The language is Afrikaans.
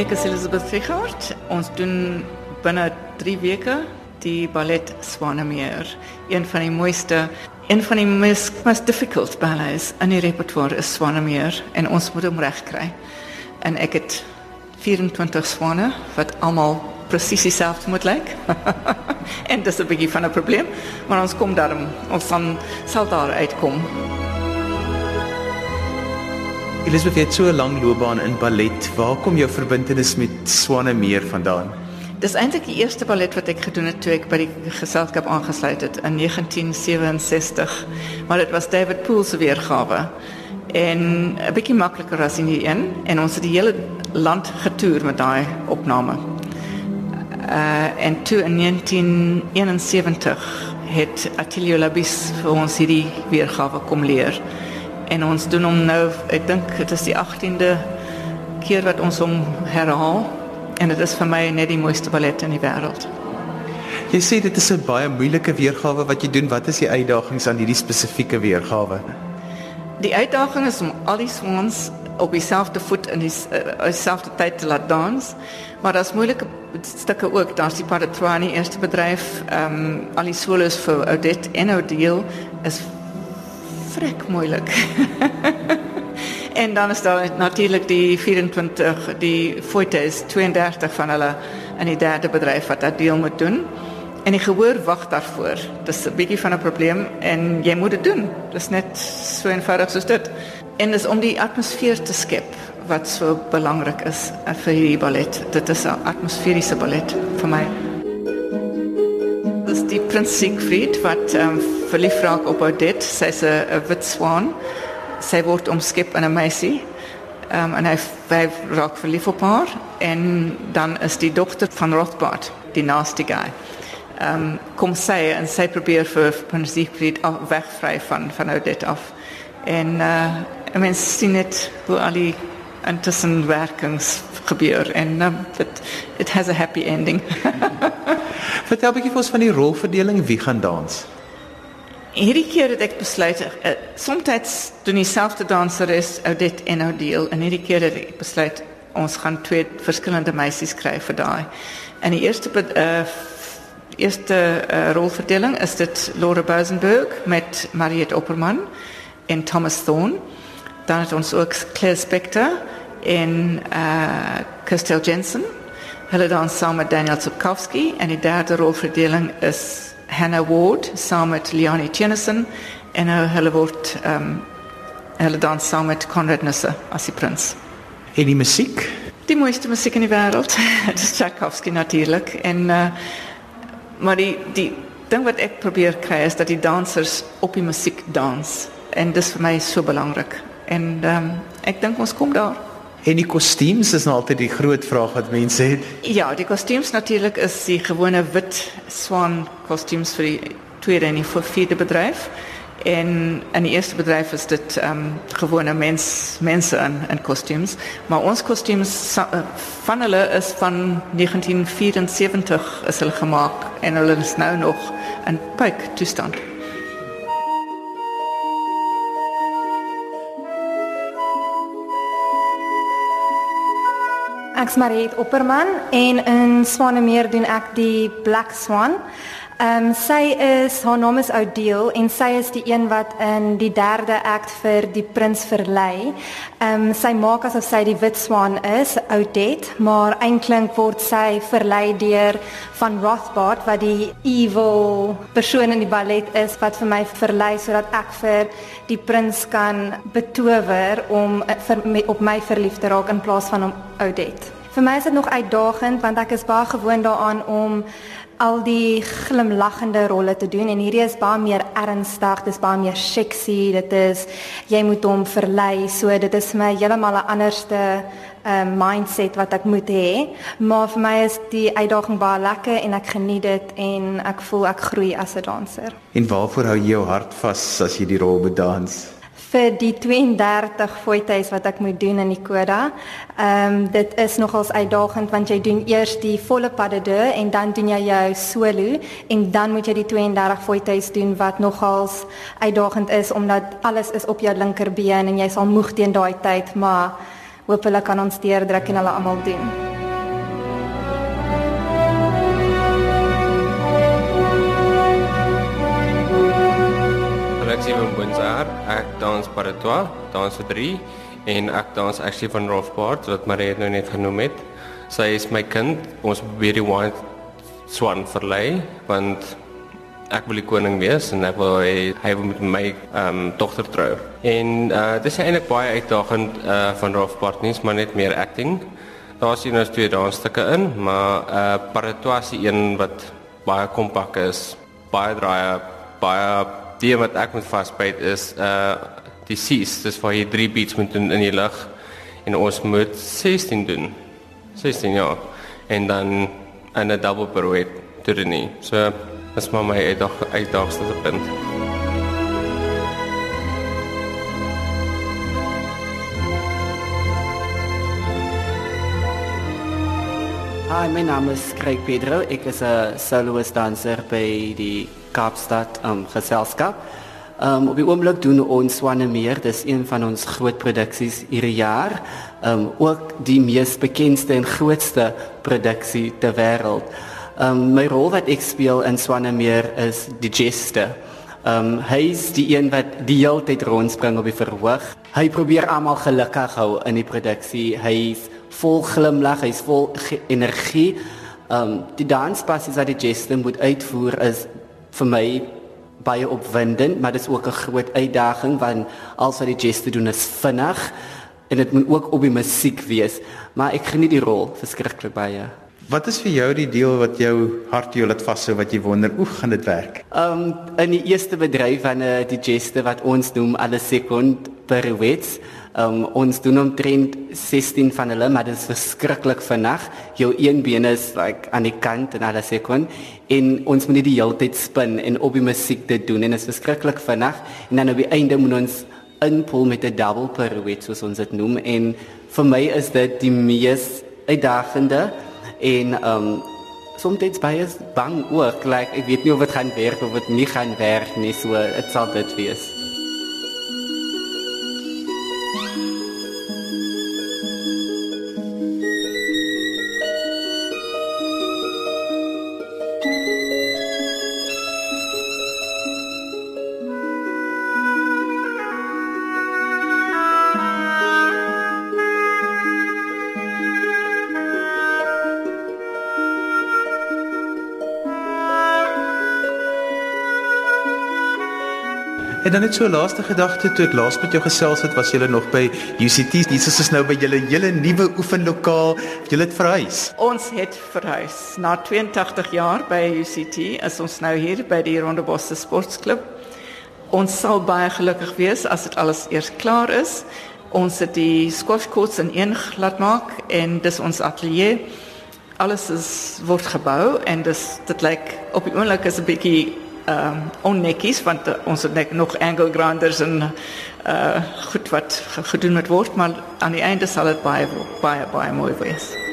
Ek is Elizabeth Richard. Ons doen binne 3 weke die ballet Swanemeer. Een van die mooiste, een van die meest, most difficult ballets in die repertoire is Swanemeer en ons moet hom regkry. En ek het 24 swane wat almal presies dieselfde moet lyk. en dis 'n bietjie van 'n probleem, maar ons kom daarom, ons van sal daar uitkom. Elisabeth het so 'n lang loopbaan in ballet. Waar kom jou verbintenis met Swanemeer vandaan? Dis eintlik die eerste ballet wat ek gedoen het toe ek by die geselskap aangesluit het in 1967. Maar dit was David Poole se weergawe. En 'n bietjie makliker as in die een en ons het die hele land getoer met daai opname. Uh en toe in 1971 het Attilio Labis vir ons hierdie weergawe kom leer. En ons doen hom nou, ek dink dit is die 18de keer wat ons hom herhaal en dit is vir my net die mooiste ballet in die wêreld. Jy sê dit is 'n baie moeilike weergawe wat jy doen. Wat is die uitdagings aan hierdie spesifieke weergawe? Die uitdaging is om al die swans op dieselfde voet in dieselfde uh, tyd te laat dans. Maar daar's moeilike stukke ook. Daar's die Paratrani eerste bedryf, ehm um, al die solos vir Odette en Odile is vrek moeilik. en dan is daar natuurlik die 24 die foute is 32 van hulle in die derde bedryf wat dat deel moet doen. En die gehoor wag daarvoor. Dis 'n bietjie van 'n probleem en jy moet dit doen. Dis net so eenvoudig soos dit. En dis om die atmosfeer te skep wat so belangrik is vir hierdie ballet. Dit is 'n atmosferiese ballet vir my. Dis die Prins Siegfried wat ehm um, verlief raak op Odette. Sy's 'n wit swaan sy word omskep in 'n meisie. Ehm um, en hy hy raak verlief op haar en dan is die dogter van Rothbard, die nasty guy. Ehm um, kom sy en sy probeer vir Prins Siegfried wegvry van van Odette af. En uh en mens sien dit hoe al die intussen werkings gebeur en um, it, it has a happy ending. Vertel 'n bietjie vir ons van die rolverdeling wie gaan dans. Hierdie keer het ek besluit, uh, soms doen dieselfde danseres Odette en Odile en hierdie keer het ek besluit ons gaan twee verskillende meisies kry vir daai. En die eerste uh, eerste uh, rolverdeling is dit Laura Bosenberg met Mariette Opperman en Thomas Thorne. Dan het ons ook Claire Spector en uh, Kirstel Jensen. Hulle dans saam met Daniel Zukowski en die derde rolverdeling is Hannah Ward saam met Leonie Tennyson en nou hulle word ehm um, hulle dans saam met Conrad Nisse as die prins. En die musiek? Die mooiste musiek in die wêreld. Dit is Tchaikovsky natuurlik en uh, maar die die ding wat ek probeer kry is dat die dansers op die musiek dans en dis vir my so belangrik. En ehm um, ek dink ons kom daar. En die kostuums is nou altyd die groot vraag wat mense het. Ja, die kostuums natuurlik is die gewone wit swan kostuums vir die tweede en die vierde bedryf. En in die eerste bedryf is dit ehm um, gewone mens mense in in kostuums, maar ons kostuums eh, van hulle is van 1974 is hulle gemaak en hulle is nou nog in pyk toestand. Ek's Mariet Opperman en in Swanemeer doen ek die Black Swan. Ehm um, sy is haar naam is Odile en sy is die een wat in die derde act vir die prins verlei. Ehm um, sy maak asof sy die wit swan is, Odette, maar eintlik word sy verlei deur van Rothbard wat die evil persoon in die ballet is wat vir my verlei sodat ek vir die prins kan betower om eh, vir, op my verlief te raak in plaas van om Odette. Vir my is dit nog uitdagend want ek is baie gewoond daaraan om al die glimlaggende rolle te doen en hierdie is baie meer ernstig, dis baie meer sexy, dit is jy moet hom verlei, so dit is my heeltemal 'n anderste uh, mindset wat ek moet hê, maar vir my is die uitdaging baie lekker en ek geniet dit en ek voel ek groei as 'n danser. En waarvoor hou jy jou hart vas as jy die rol moet dans? Vir die 32 foto's wat ek moet doen in die koda. Ehm um, dit is nogals uitdagend want jy doen eers die volle pas de en dan doen jy jou solo en dan moet jy die 32 foto's doen wat nogals uitdagend is omdat alles is op jou linkerbeen en jy sal moeg teen daai tyd, maar hopelik kan ons deurdruk en hulle almal doen. Steven Bonzar. Ek dans Paratois, dans vir 3 en ek dans actually van Rolf Bart wat Marie nou net genoem het. Sy is my kind. Ons probeer die White Swan verlei want ek wil die koning wees en ek wil hy, hy wil met my ehm um, dogter trou. En uh dis eintlik baie uitdagend uh van Rolf Bart nie, maar net meer acting. Daar sien ons twee dansstukke in, maar uh Paratois is een wat baie kompak is, baie draaie, baie die wat ek moet vasbyt is uh die C's, dis waar jy 3 beats moet doen in die lug en ons moet 16 doen. 16 jaar. En dan 'n double pirouette toe doen nie. So dis maar my uitdag uitdagste punt. Hi, my naam is Craig Pedro. Ek is 'n soloist danser by die Kaapstad um, geselskap. Um, op die oomblik doen ons Swanemeer, dis een van ons groot produksies hierdie jaar. Um ook die mees bekendste en grootste produksie ter wêreld. Um my rol wat ek speel in Swanemeer is die jester. Um hy is die een wat die hele tyd rondspring op die verhoog. Hy probeer almal gelukkig hou in die produksie. Hy's vol glimlag, hy's vol energie. Um die danspassies wat die jester moet uitvoer is vir my baie opwindend, maar dit is ook 'n groot uitdaging want als wat die geste doen is vinnig en dit moet ook op die musiek wees, maar ek geniet die rol verskriklik baie. Wat is vir jou die deel wat jou hart jou laat vashou wat jy wonder hoe gaan dit werk? Ehm um, in die eerste bedryf van uh, die geste wat ons noem alle sekond per week Um, ons doen omtrent 16 van hulle, maar dit is verskriklik vinnig. Jou een been is like aan die kant en alles sekon en ons moet die hele tyd spin en op die musiek dit doen en dit is verskriklik vinnig. En dan op die einde moet ons inpol met 'n double pirouette soos ons dit noem. En vir my is dit die mees uitdagende en um soms baie bang ook. Like ek weet nie of dit gaan werk of dit nie gaan werk nie so dit sal dit wees. En dan net so 'n laaste gedagte toe ek laas met jou gesels het, was jy nog by UCT. Dis is nou by julle hele nuwe oefenlokaal. Jy het verhuis. Ons het verhuis. Na 82 jaar by UCT is ons nou hier by die Rondebosse Sportklub. Ons sal baie gelukkig wees as dit alles eers klaar is. Ons het die courts in een glad maak en dis ons ateljee. Alles is word gebou en dis dit lyk op die oomblik is 'n bietjie ehm um, onnetjies want uh, ons het nog angle grinders en uh goed wat gedoen moet word maar aan die einde sal dit baie baie baie mooi wees.